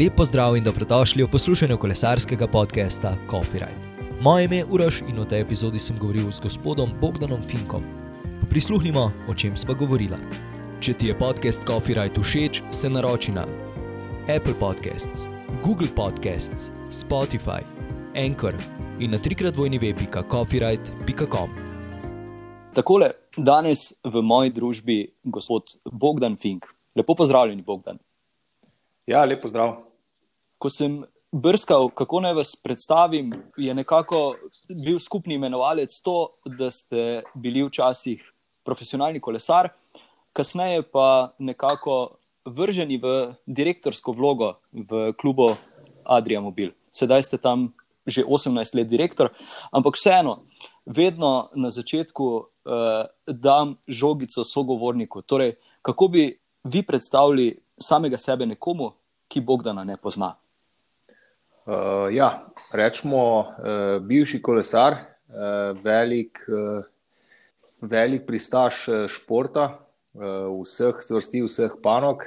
Lepo zdrav in dobrodošli v poslušanju kolesarskega podcasta Coffee Ride. Moje ime je Uraš in v tej epizodi sem govoril z gospodom Bogdanom Finkom. Prisluhnimo, o čem sva govorila. Če ti je podcast Coffee Ride všeč, se naroči na Apple Podcasts, Google Podcasts, Spotify, Anchor in na trikrat vojni web.coffeeride.com. Takole, danes v moji družbi gospod Bogdan Fink. Lepo pozdravljen, Bogdan. Ja, lepo zdrav. Ko sem brskal, kako naj vas predstavim, je nekako bil skupni imenovalec to, da ste bili včasih profesionalni kolesar, kasneje pa nekako vrženi v direktorsko vlogo v klubu Adria Mobil. Sedaj ste tam že 18 let direktor, ampak vseeno, vedno na začetku uh, dam žogico sogovorniku. Torej, kako bi vi predstavili samega sebe nekomu, ki Bogdana ne pozna? Uh, ja, rečemo, uh, bivši kolesar, uh, velik, uh, velik pristaš športa, uh, vseh zvrsti, vseh panog,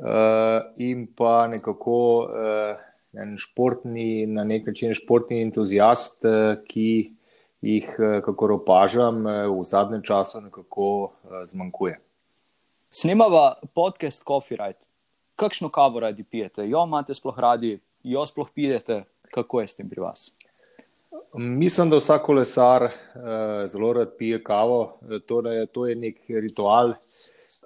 uh, in pa nekako. Uh, en športni, na nek način športni entuzijast, eh, ki jih, eh, kako opažam, eh, v zadnjem času nekako zmanjkuje. Snemava podcast Coffee Ride. Kakšno kavo radi pijete? Jo imate sploh radi, jo sploh pijete, kako je s tem pri vas? Mislim, da vsak kolesar uh, zelo rad pije kavo. Torej, to je nek ritual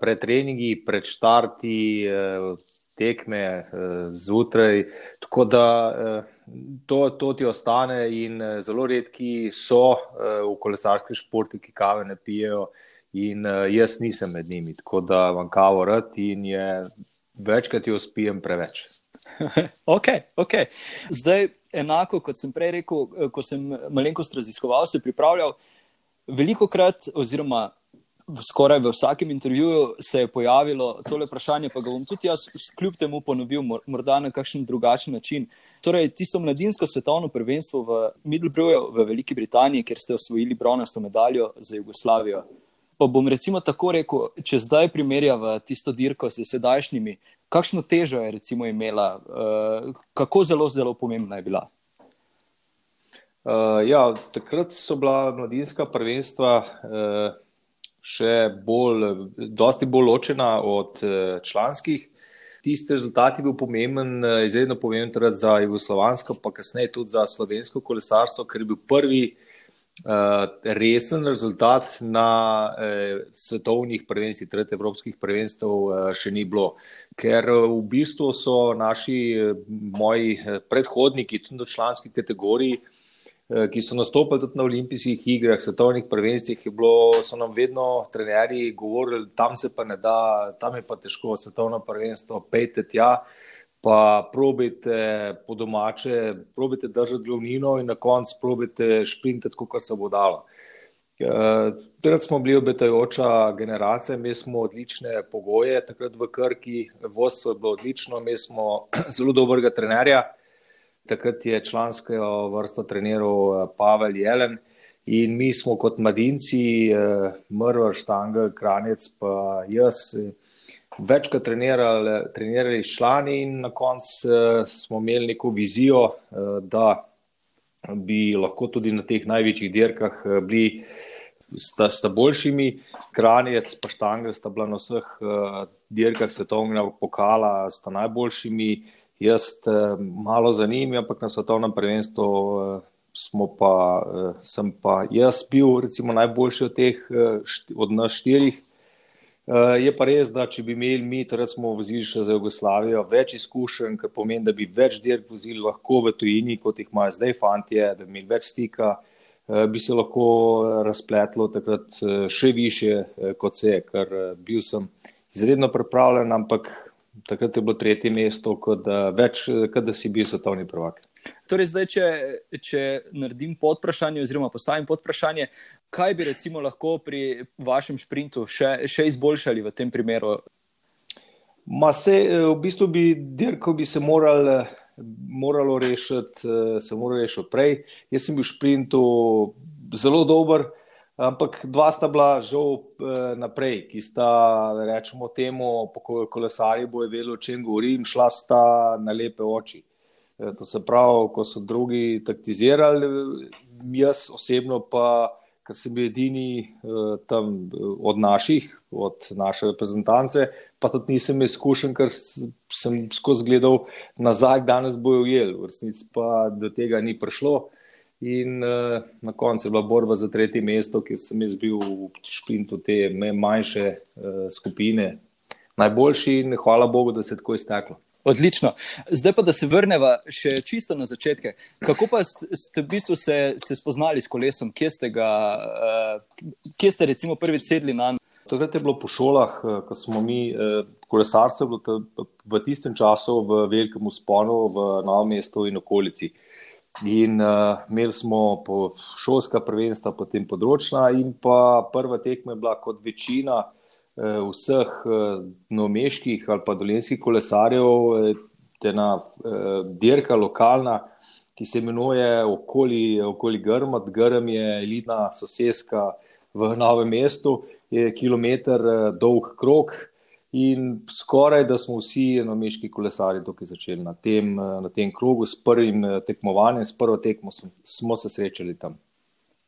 pred treningi, pred štarti, uh, tekme uh, zjutraj. Tako da uh, to, to ti ostane, in uh, zelo redki so uh, v kolesarskih športih, ki kave ne pijejo, in uh, jaz nisem med njimi. Tako da vam kavo rad in je večkrat jo spijem preveč. ok, ok. Zdaj, enako kot sem prej rekel, ko sem malenkost raziskoval, se pripravljal. Veliko krat, oziroma skoraj v vsakem intervjuju se je pojavilo tole vprašanje, pa ga bom tudi jaz kljub temu ponovil, morda na kakšen drugačen način. Torej, tisto mladinsko svetovno prvenstvo v Middelbrewju v Veliki Britaniji, kjer ste osvojili bronasto medaljo za Jugoslavijo. Pa bom recimo tako rekel, če zdaj primerjava tisto dirko s sedajšnjimi, kakšno težo je recimo imela, uh, kako zelo, zelo pomembna je bila. Uh, ja, takrat so bila mladinska prvenstva. Uh še bolj, dosti bolj ločena od eh, članskih. Tisti rezultat je bil pomemben, izredno pomemben za jugoslovansko, pa kasneje tudi za slovensko kolesarstvo, ker je bil prvi uh, resen rezultat na uh, svetovnih prvenstvih, tretjih evropskih prvenstv uh, še ni bilo. Ker v bistvu so naši, moji predhodniki, tudi v članski kategoriji, Eh, ki so nastopili tudi na olimpijskih igrah, svetovnih prvenstvih, so nam vedno trenerji govorili, tam se pa ne da, tam je pa težko, svetovno prvenstvo, pejte tja, pa probite po domače, probite držati glavnino in na koncu probite šprintati, kot se bo dalo. Eh, takrat smo bili obetajoča generacija, imeli smo odlične pogoje, takrat v Krki, vodstvo je bilo odlično, imeli smo zelo dobrega trenerja. Takrat je člansko vrsto treniral eh, Pavel Jelen in mi smo kot mladinci, eh, Mrvar, Štangel, Kranjec, pa jaz, večkrat trenirali, trenirali s člani in na koncu smo imeli neko vizijo, da bi lahko tudi na teh največjih dirkah bili sta, sta boljšimi. Kranjec pa Štangel sta bila na vseh dirkah svetovnega pokala, sta najboljšimi. Jaz eh, malo zanimam, ampak na svetovnem prvenstvu eh, pa, eh, sem pa jaz bil recimo, najboljši od teh, od nas štirih. Je pa res, da če bi imeli mi, torej smo vozili še za Jugoslavijo, več izkušenj, kar pomeni, da bi več dirk vozili lahko v tujini, kot jih imajo zdaj fantje, da bi imeli več stika, bi se lahko razpletlo takrat še više, kot se je, ker bil sem izredno pripravljen, ampak takrat je bilo tretje mesto, kot da, več, kot da si bil svetovni prvak. Torej, zdaj, če, če naredim podprašanje, oziroma postavim podprašanje, kaj bi recimo lahko pri vašem sprintu še, še izboljšali v tem primeru? Ma se, v bistvu bi dirko bi se moral, moralo rešiti, se moralo rešiti prej. Jaz sem bil v sprintu zelo dober. Ampak dva sta bila žal eh, naprej, ki sta, rečemo, temu, po kolesarju bojo vedeli, o čem govorim, šla sta na lepe oči. Eh, to se pravi, ko so drugi taktizirali, jaz osebno pa, ker sem bil edini eh, tam od naših, od naše reprezentance, pa tudi nisem izkušen, ker sem skozi gledal nazaj, danes bojo ujeli, v resnici pa do tega ni prišlo. In uh, na koncu je bila borba za tretje mesto, ki sem jaz bil v šprintu te manjše uh, skupine, najboljši in hvala Bogu, da se je tako izteklo. Odlično. Zdaj pa, da se vrnemo še čisto na začetke. Kako pa ste v bistvu se, se spoznali s kolesom, kje ste, ga, uh, kje ste recimo prvič sedli na? Takrat je bilo po šolah, ko smo mi, kolesarstvo je bilo v tistem času v velikem usponu v Novem mestu in okolici. In uh, imeli smo šolska prvenstva, potem področna, in pa prva tekma je bila kot večina uh, vseh uh, nomeških ali pa dolenskih kolesarjev, ena uh, dirka lokalna, ki se imenuje okoli, okoli Grma. Grm je elitna sosedska v novem mestu, je kilometr dolg krok. In skoraj da smo vsi enomeški kolesari tukaj začeli na tem, na tem krogu s prvim eh, tekmovanjem, s prvo tekmo smo, smo se srečali tam.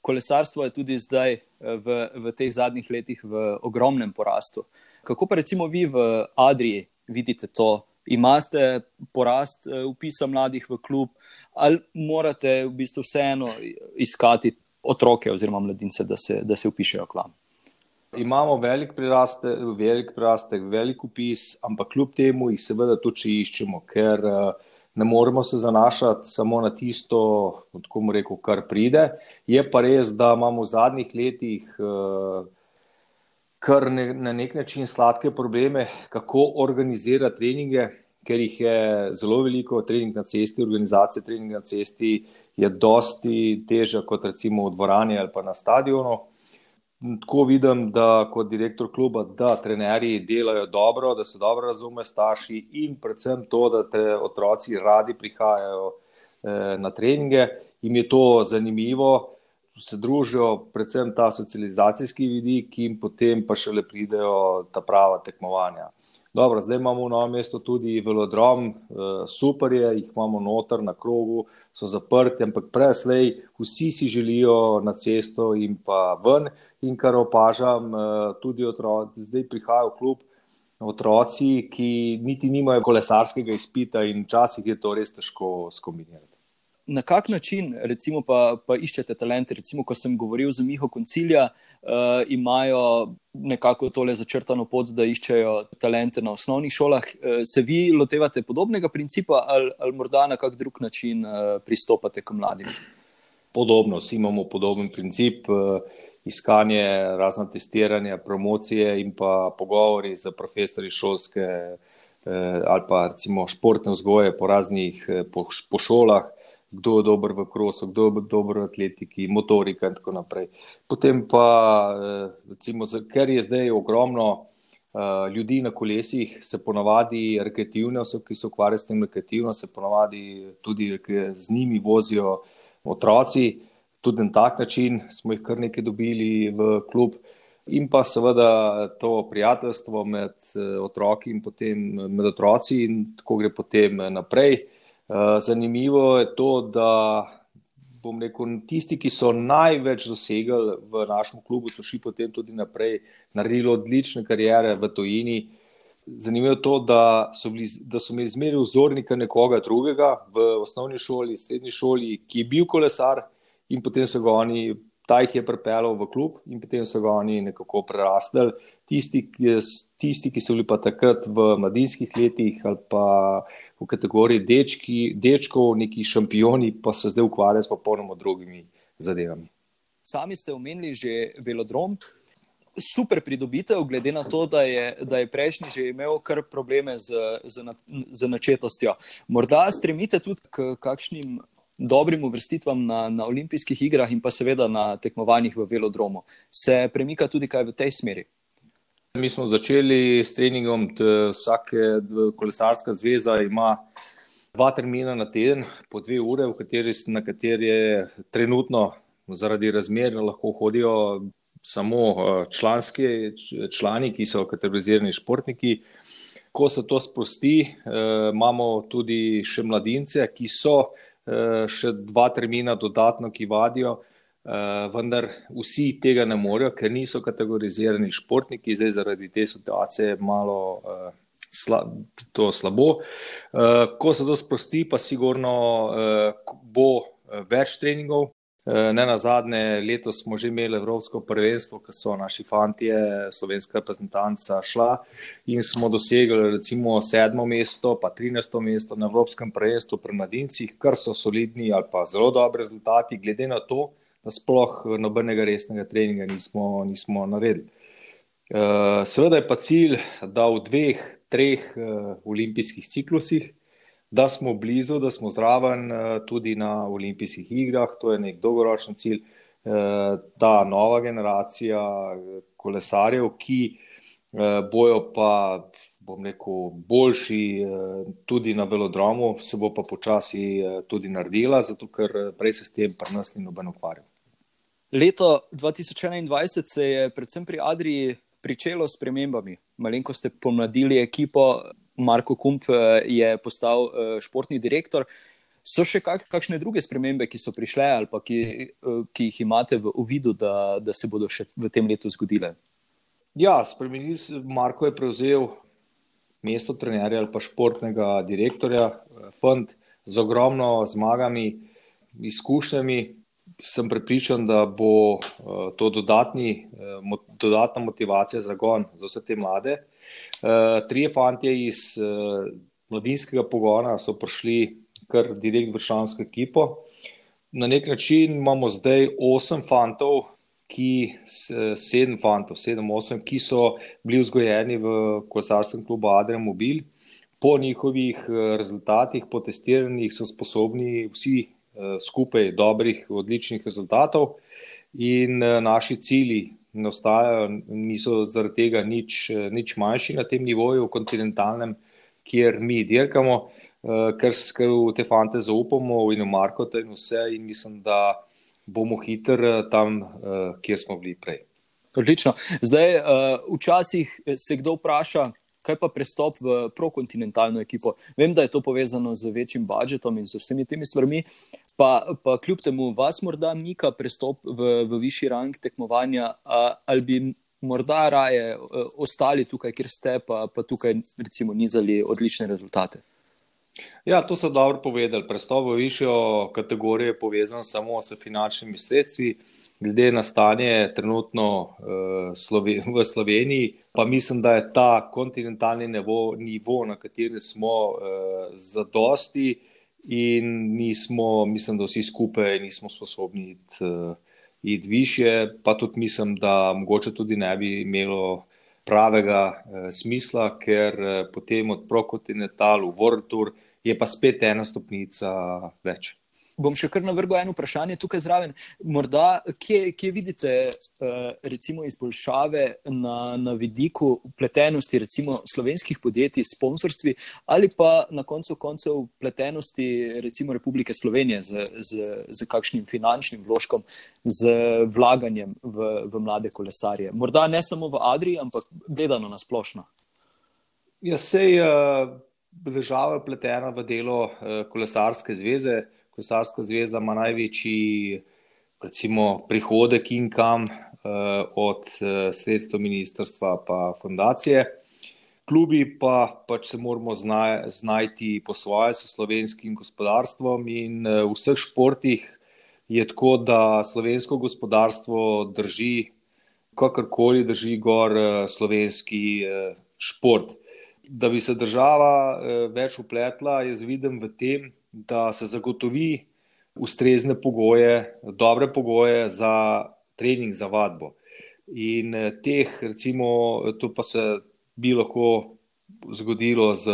Kolesarstvo je tudi zdaj eh, v, v teh zadnjih letih v ogromnem porastu. Kako pa recimo vi v Adriji vidite to? Imate porast upisa eh, mladih v klub ali morate v bistvu vseeno iskati otroke oziroma mladince, da se, da se upišejo k vam? Imamo velik prirastek, velik prirastek, velik upis, ampak kljub temu jih seveda tudi iščemo, ker eh, ne moremo se zanašati samo na tisto, tako mu rekel, kar pride. Je pa res, da imamo v zadnjih letih eh, kar ne, na nek način sladke probleme, kako organizirati treninge, ker jih je zelo veliko, trening na cesti, organizacija treninga na cesti je dosti težja kot recimo v dvorani ali pa na stadionu tako vidim, da kot direktor kluba, da trenerji delajo dobro, da se dobro razume starši in predvsem to, da te otroci radi prihajajo eh, na treninge. Im je to zanimivo, se družijo, predvsem ta socializacijski vidik, ki jim potem pa šele pridejo ta prava tekmovanja. Dobro, zdaj imamo v novem mestu tudi velodrom, eh, super je, jih imamo noter na krogu, so zaprti, ampak preslej vsi si želijo na cesto in pa ven. In kar opažam, eh, tudi otroci, zdaj prihajajo v klub otroci, ki niti nimajo kolesarskega izpita in včasih je to res težko skombinirati. Na kak način, recimo, pa, pa iščete talente? Recimo, ko sem govoril z Miho Koncilija, uh, imajo nekako tole začrtano pot, da iščejo talente na osnovnih šolah. Uh, se vi lotevate podobnega principa ali, ali morda na kak drug način uh, pristopate k mladim? Podobno, vsi imamo podoben princip. Uh, iskanje, razna testiranja, promocije in pa pogovori z profesori šolske eh, ali pa recimo športne vzgoje po raznih eh, po, po šolah, kdo je dober v krosu, kdo je dober v atletiki, motorika in tako naprej. Potem pa, eh, recimo, ker je zdaj ogromno ljudi na kolesih, se ponavadi rekreativne osobe, ki se ukvarjajo s tem rekreativno, se ponavadi tudi z njimi vozijo otroci tudi na tak način smo jih kar nekaj dobili v klub. In pa seveda to prijateljstvo med eh, otroki in potem med otroci, in tako gre potem naprej. Eh, zanimivo je to, da bom rekel, tisti, ki so največ dosegli v našem klubu, so šli potem tudi naprej, naredili odlične karijere v tojini. Zanimivo je to, da so, bili, da so imeli zmeri vzornika nekoga drugega v osnovni šoli, srednji šoli, ki je bil kolesar in potem so ga oni, ta jih je pripeljal v klub, in potem so ga oni nekako prerastli. Tisti, tisti, ki so bili pa takrat v mladinskih letih ali pa v kategoriji dečki, dečkov, neki šampioni, pa se zdaj ukvarjajo s popolnoma drugimi zadevami. Sami ste omenili že velodrom. Super pridobitev, glede na to, da je, da je prejšnji že imel kar probleme z, z, z načetostjo. Morda stremite tudi k kakšnim dobrim uvrstitvam na, na olimpijskih igrah in pa seveda na tekmovanjih v velodromu. Se premika tudi kaj v tej smeri? Mi smo začeli s treningom, vsake kolesarska zveza ima dva termina na teden, po dve ure, kateri, na kateri je trenutno zaradi razmer lahko hodijo samo članski člani, ki so kategorizirani športniki. Ko se to sprosti, imamo tudi še mladince, ki so še dva termina dodatno, ki vadijo, vendar vsi tega ne morejo, ker niso kategorizirani športniki, zdaj zaradi te situacije malo sla, to slabo. Uh, ko se to sprosti, pa sigurno uh, bo eh, več treningov. Ne na zadnje, letos smo že imeli Evropsko prvenstvo, ko so naši fantje, slovenska reprezentanca šla in smo dosegli recimo sedmo mesto, pa trinajsto mesto na Evropskem prvenstvu pri mladincih, kar so solidni ali pa zelo dobri rezultati, glede na to, da sploh nobenega resnega treninga nismo, nismo naredili. Seveda je pa cilj, da v dveh, treh uh, olimpijskih ciklusih, da smo blizu, da smo zraven uh, tudi na olimpijskih igrah. To je nek dolgoročen cilj. Uh, ta nova generacija kolesarjev, ki uh, bojo pa, bom rekel, boljši uh, tudi na velodromu, se bo pa počasi uh, tudi naredila, zato ker prej se s tem pri nas ni noben ukvarjal. Leto 2021 se je predvsem pri Adriji pričelo s premembami. Malenko ste pomladili ekipo, Marko Kump eh, je postal eh, športni direktor. So še kak, kakšne druge spremembe, ki so prišle ali ki, eh, ki jih imate v uvidu, da, da se bodo še v tem letu zgodile? Ja, spremenili se. Marko je prevzel mesto trenerja ali pa športnega direktorja, fund z ogromno zmagami, izkušnjami, sem prepričan, da bo uh, to dodatni, mo dodatna motivacija za gon za vse te mlade. Uh, trije fanti iz mladinskega pogona so prišli kar direkt v vršansko ekipo. Na nek način imamo zdaj osem fantov, ki, sedem fantov, sedem, osem, ki so bili vzgojeni v kolesarskem klubu Adrian Mobil. Po njihovih rezultatih, po testiranjih, so sposobni vsi Eh, skupaj dobrih, odličnih rezultatov, in eh, naši cilji ne ostajajo, niso zaradi tega nič, eh, nič manjši na tem nivoju, kontinentalnem, kjer mi dirkamo, ker se v te fante zaupamo in v Markota in vse, in mislim, da bomo hitro tam, kjer smo bili prej. Odlično. Zdaj, včasih se kdo vpraša, kaj pa prestop v prokontinentalno ekipo. Vem, da je to povezano z večjim budžetom in z vsemi temi stvarmi, Pa, pa kljub temu, vas morda mika prestop v, v višji rang tekmovanja, ali bi morda raje e, ostali tukaj, kjer ste, pa, pa tukaj recimo nizali odlične rezultate? Ja, to so dobro povedali. Prestop v višjo kategorijo je povezan samo s finančnimi sredstvi. Glede na stanje trenutno uh, v Sloveniji, pa mislim, da je ta kontinentalni nivo, nivo na katerem smo, uh, zadosti. In nismo, mislim, da vsi skupaj nismo sposobni iti, uh, iti više, pa tudi mislim, da mogoče tudi ne bi imelo pravega uh, smisla, ker uh, potem od Prokontinental v World Tour je pa spet ena stopnica več bom še kar navrgel eno vprašanje tukaj zraven. Morda, kje, kje vidite uh, recimo izboljšave na, na vidiku upletenosti recimo slovenskih podjetij s sponsorstvi ali pa na koncu koncev upletenosti recimo Republike Slovenije z, z, z kakšnim finančnim vložkom, z vlaganjem v, v mlade kolesarje. Morda ne samo v Adriji, ampak gledano na splošno. Ja, sej uh, država je pletena v delo uh, kolesarske zveze. Kolesarska zveza ima največji recimo, prihodek in kam uh, od uh, sredstva ministrstva pa fundacije. Klubi pa pač se moramo znaj, znajti po svoje s slovenskim gospodarstvom in uh, v vseh športih je tako, da slovensko gospodarstvo drži, kakorkoli drži gor slovenski šport. Da bi se država več upletla, jaz vidim v tem, da se zagotovi ustrezne pogoje, dobre pogoje za trening, za vadbo. In eh, teh, recimo, to pa se bi lahko zgodilo z,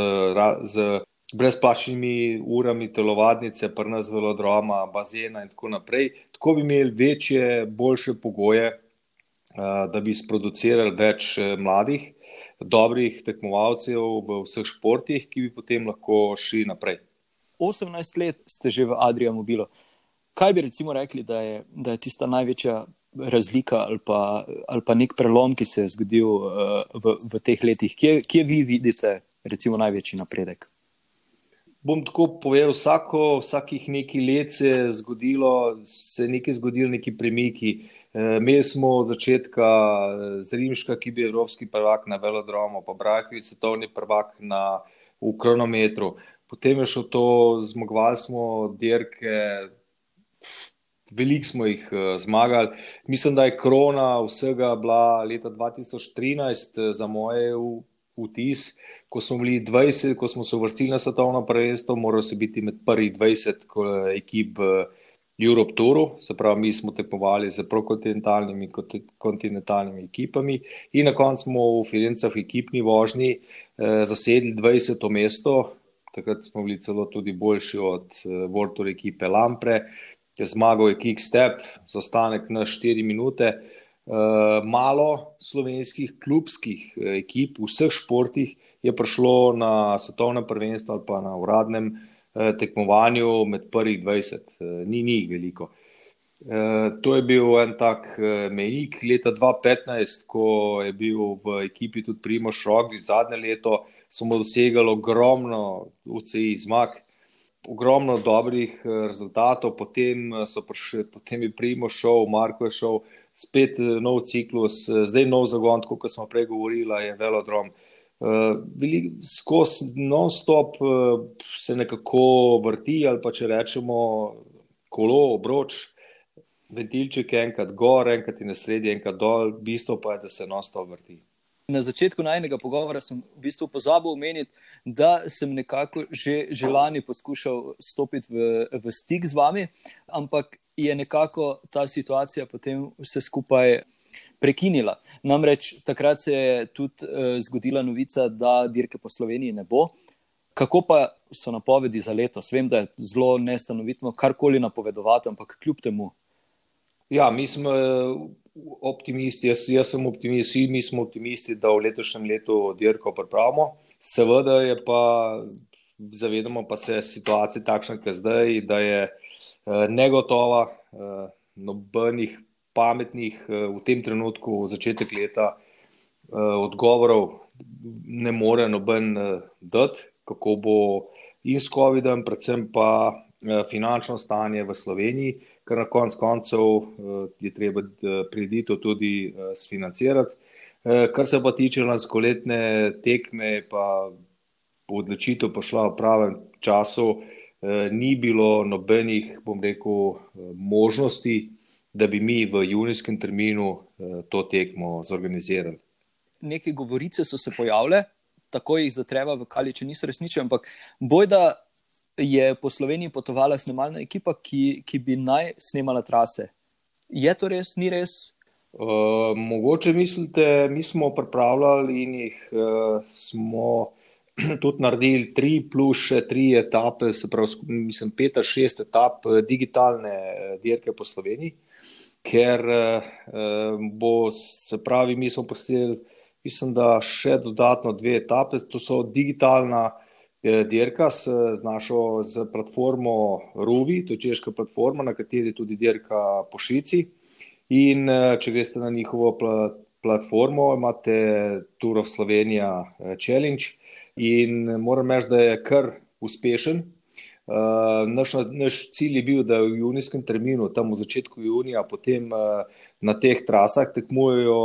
z brezplačnimi urami telovadnice, prnas velodroma, bazena in tako naprej. Tako bi imeli večje, boljše pogoje, eh, da bi sproducirali več eh, mladih, dobrih tekmovalcev v vseh športih, ki bi potem lahko šli naprej. 18 let ste že v Adriu Mobilu. Kaj bi recimo rekli, da je, da je tista največja razlika ali pa, ali pa nek prelom, ki se je zgodil uh, v, v teh letih? Kje, kje vi vidite recimo, največji napredek? Bom tako povedal, vsako, vsakih nekaj let se je zgodilo, se je nekaj zgodilo, neki premiki. E, imeli smo od začetka z Rimška, ki bi evropski prvak na velodromu, pa Brajkovič, svetovni prvak na, v kronometru. Potem je šlo to, zmagovali smo dirke, veliko smo jih uh, zmagali. Mislim, da je krona vsega bila leta 2013 uh, za moje vtis. Ko smo bili 20, ko smo se uvrstili na svetovno prvenstvo, morali so biti med prvih 20 ekip v Europe Touru, se pravi, mi smo tekmovali z prokontinentalnimi in kontinentalnimi ekipami, in na koncu smo v Firencah ekipni vožnji eh, zasedli 20. mesto. Takrat smo bili celo tudi boljši od eh, World Tour ekipe Lampre. Eh, je zmagal, je Kickstep, zaostanek na 4 minute. Uh, malo slovenskih klubskih eh, ekip v vseh športih je prišlo na svetovnem prvenstvu ali pa na uradnem tekmovanju med prvih 20, uh, ni njih veliko. Uh, to je bil en tak uh, mejnik leta 2015, ko je bil v ekipi tudi Primoš Rogli, zadnje leto smo dosegali ogromno UCI zmag ogromno dobrih eh, rezultatov, potem, eh, prišli, potem je Primo šel, Marko je šel, spet eh, nov ciklus, zdaj nov zagon, kot smo prej govorili, je velodrom. Skozi non-stop se nekako vrti, ali pa če rečemo kolo, obroč, ventilček enkrat gor, enkrat in na sredi, enkrat dol, bistvo pa je, da se non-stop vrti. Na začetku najnega pogovora sem v bistvu pozabil omeniti, da sem nekako že, že lani poskušal stopiti v, v stik z vami, ampak je nekako ta situacija potem vse skupaj prekinila. Namreč takrat se je tudi uh, zgodila novica, da dirke po Sloveniji ne bo. Kako pa so napovedi za letos? Vem, da je zelo nestanovitno karkoli napovedovati, ampak kljub temu. Ja, mi smo optimisti, jaz, jaz sem optimist, vsi smo optimisti, da v letošnjem letu dirko pripravimo. Seveda je pa, zavedamo pa se situacije takšne, kot je zdaj, da je eh, negotova, eh, nobenih pametnih eh, v tem trenutku, v začetek leta, odgovorov ne more noben dati, kako bo in s COVID-om, predvsem pa finančno stanje v Sloveniji, ker na konc koncev uh, je treba uh, pridito tudi sfinancirati. Kar se pa tiče lanskoletne tekme, pa odločitev pošla v pravem času, ni bilo nobenih, bom rekel, možnosti, da bi mi v junijskem terminu to tekmo zorganizirali. Neke govorice so se pojavile, tako jih zatreva v Kaliče, niso resnične, ampak bojda je po Sloveniji potovala snemalna ekipa, ki, ki bi naj snemala trase. Je to res, ni res? Uh, mogoče mislite, mi smo pripravljali in jih uh, smo tudi naredili tri plus še tri etape, se pravi, mislim, pet ali šest etap digitalne dirke po Sloveniji, ker uh, bo, se pravi, mi smo postavili, mislim, da še dodatno dve etape, to so digitalna dirka s, z našo z platformo Ruvi, to je češka platforma, na kateri tudi dirka po Švici. In eh, če greste na njihovo pla, platformo, imate Tour of Slovenija eh, Challenge in moram reči, da je kar uspešen. Naš, naš cilj je bil, da v junijskem terminu, tam v začetku junija, potem na teh trasah tekmujejo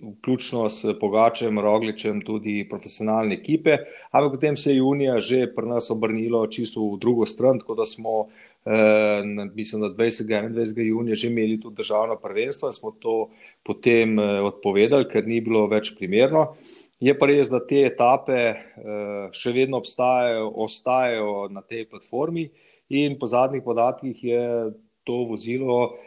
vključno s Pogačem, Rogličem, tudi profesionalne ekipe, ampak potem se je junija že pri nas obrnilo čisto v drugo stran, tako da smo, eh, mislim, da 20. in 21. junija že imeli tudi državno prvenstvo in smo to potem eh, odpovedali, ker ni bilo več primerno. Je pa res, da te etape eh, še vedno obstajajo, ostajajo na tej platformi in po zadnjih podatkih je to vozilo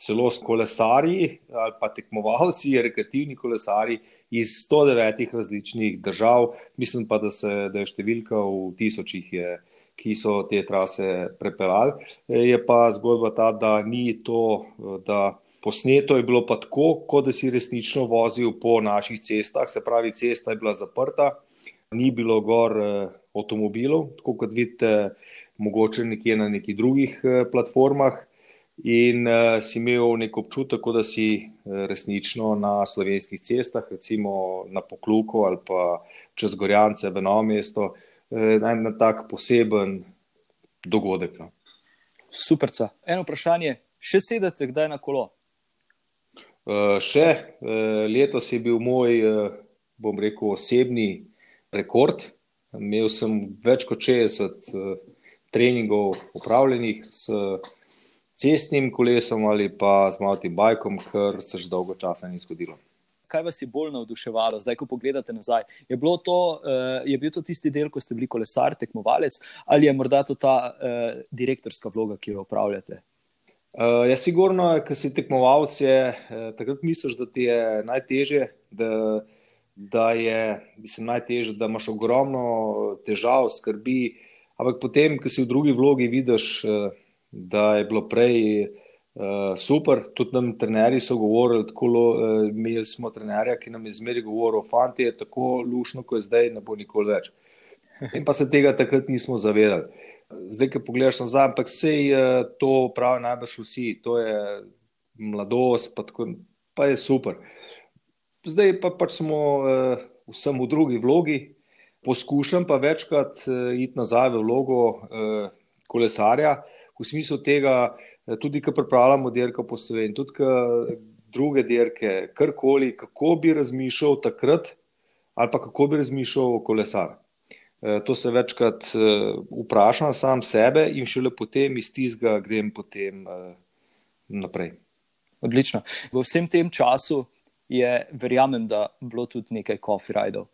celo kolesari ali pa tekmovalci, rekreativni kolesari iz 109 različnih držav. Mislim pa, da, se, da je številka v tisočih, je, ki so te trase prepeljali. Je pa zgodba ta, da ni to, da posneto je bilo pa tako, kot da si resnično vozil po naših cestah, se pravi, cesta je bila zaprta, ni bilo gor eh, avtomobilov, tako kot vidite, mogoče nekje na nekih drugih eh, platformah In uh, si imel nek občutek, da si uh, resnično na slovenskih cestah, recimo na Pokluku ali pa čez Gorjance v Novo mesto, uh, na, na tak poseben dogodek. No. Super. Eno vprašanje, še sedete kdaj na kolo? Uh, še uh, letos je bil moj, uh, bom rekel, osebni rekord. Imel sem več kot 60 uh, treningov upravljenih s cestnim kolesom ali pa z motim bajkom, kar se že dolgo časa ni zgodilo. Kaj vas je bolj navduševalo, zdaj, ko pogledate nazaj? Je, to, uh, je bil to tisti del, ko ste bili kolesar, tekmovalec, ali je morda to ta uh, direktorska vloga, ki jo upravljate? Uh, ja, sigurno, ker si tekmovalec, je uh, takrat misliš, da ti je najtežje, da, da je mislim, najtežje, da imaš ogromno težav, skrbi. Ampak potem, ko si v drugi vlogi, vidiš. Uh, da je bilo prej uh, super. Tudi nam trenerji so govorili, tako uh, imeli smo trenerja, ki nam je zmeraj govoril, fanti je tako lušno, kot je zdaj, ne bo nikoli več. In pa se tega takrat nismo zavedali. Zdaj, ki pogledaš nazaj, ampak vse je uh, to pravi najbrž vsi, to je mladost, pa, tako, pa je super. Zdaj pa pač smo uh, vsem v drugi vlogi. Poskušam pa večkrat uh, iti nazaj v vlogo uh, kolesarja, uh, v smislu tega, eh, tudi ko pripravljamo dirko po Sloveniji, tudi druge dirke, karkoli, kako bi razmišljal takrat, ali pa kako bi razmišljal kolesar. Eh, to se večkrat eh, vprašam sam sebe in šele potem iz tizga grem potem naprej. Odlično. V vsem tem času je, verjamem, da bilo tudi nekaj coffee rideov.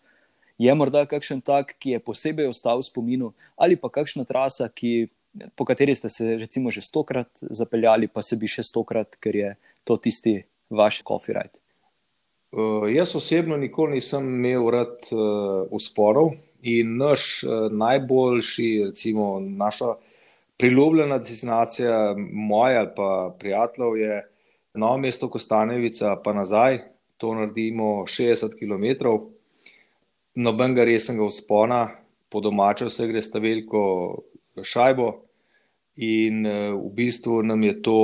Je morda kakšen tak, ki je posebej ostal v spominu, ali pa kakšna trasa, ki po kateri ste se recimo že stokrat zapeljali, pa se bi še stokrat, ker je to tisti vaš coffee ride? Uh, jaz osebno nikoli nisem imel rad uh, usporov in naš uh, najboljši, recimo naša priljubljena destinacija, moja pa prijateljev je novo mesto Kostanevica, pa nazaj, to naredimo 60 km. Nobenega resnega uspona, po domače vse gre sta veliko šajbo, In uh, v bistvu nam je to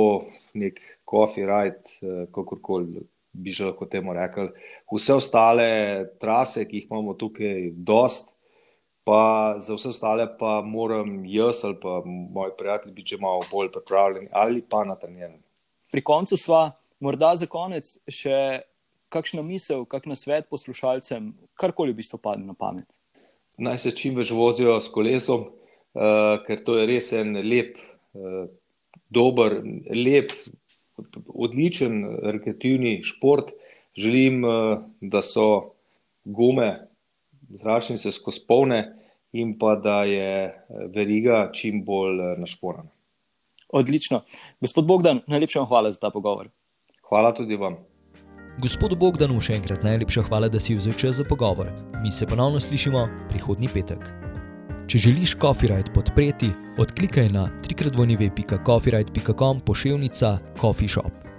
nek coffee ride, uh, kakorkoli bi že lahko temu rekli. Vse ostale trase, ki jih imamo tukaj, dost, pa za vse ostale pa moram jaz ali pa moji prijatelji biti že malo bolj pripravljeni ali pa na treniranje. Pri koncu sva, morda za konec, še kakšna misel, kakšen svet poslušalcem, karkoli v bistvu pade na pamet. Naj se čim več vozijo s kolesom. Uh, ker to je res en lep, uh, dober, lep, odličen rekreativni šport. Želim, uh, da so gume zračne se skozi polne in pa da je veriga čim bolj našporana. Odlično. Gospod Bogdan, najlepša hvala za ta pogovor. Hvala tudi vam. Gospodu Bogdanu še enkrat najlepša hvala, da si vzel čas za pogovor. Mi se ponovno slišimo prihodnji petek. Če želiš Copyright podpreti, odklikaj na www.copyright.com pošiljka Coffee Shop.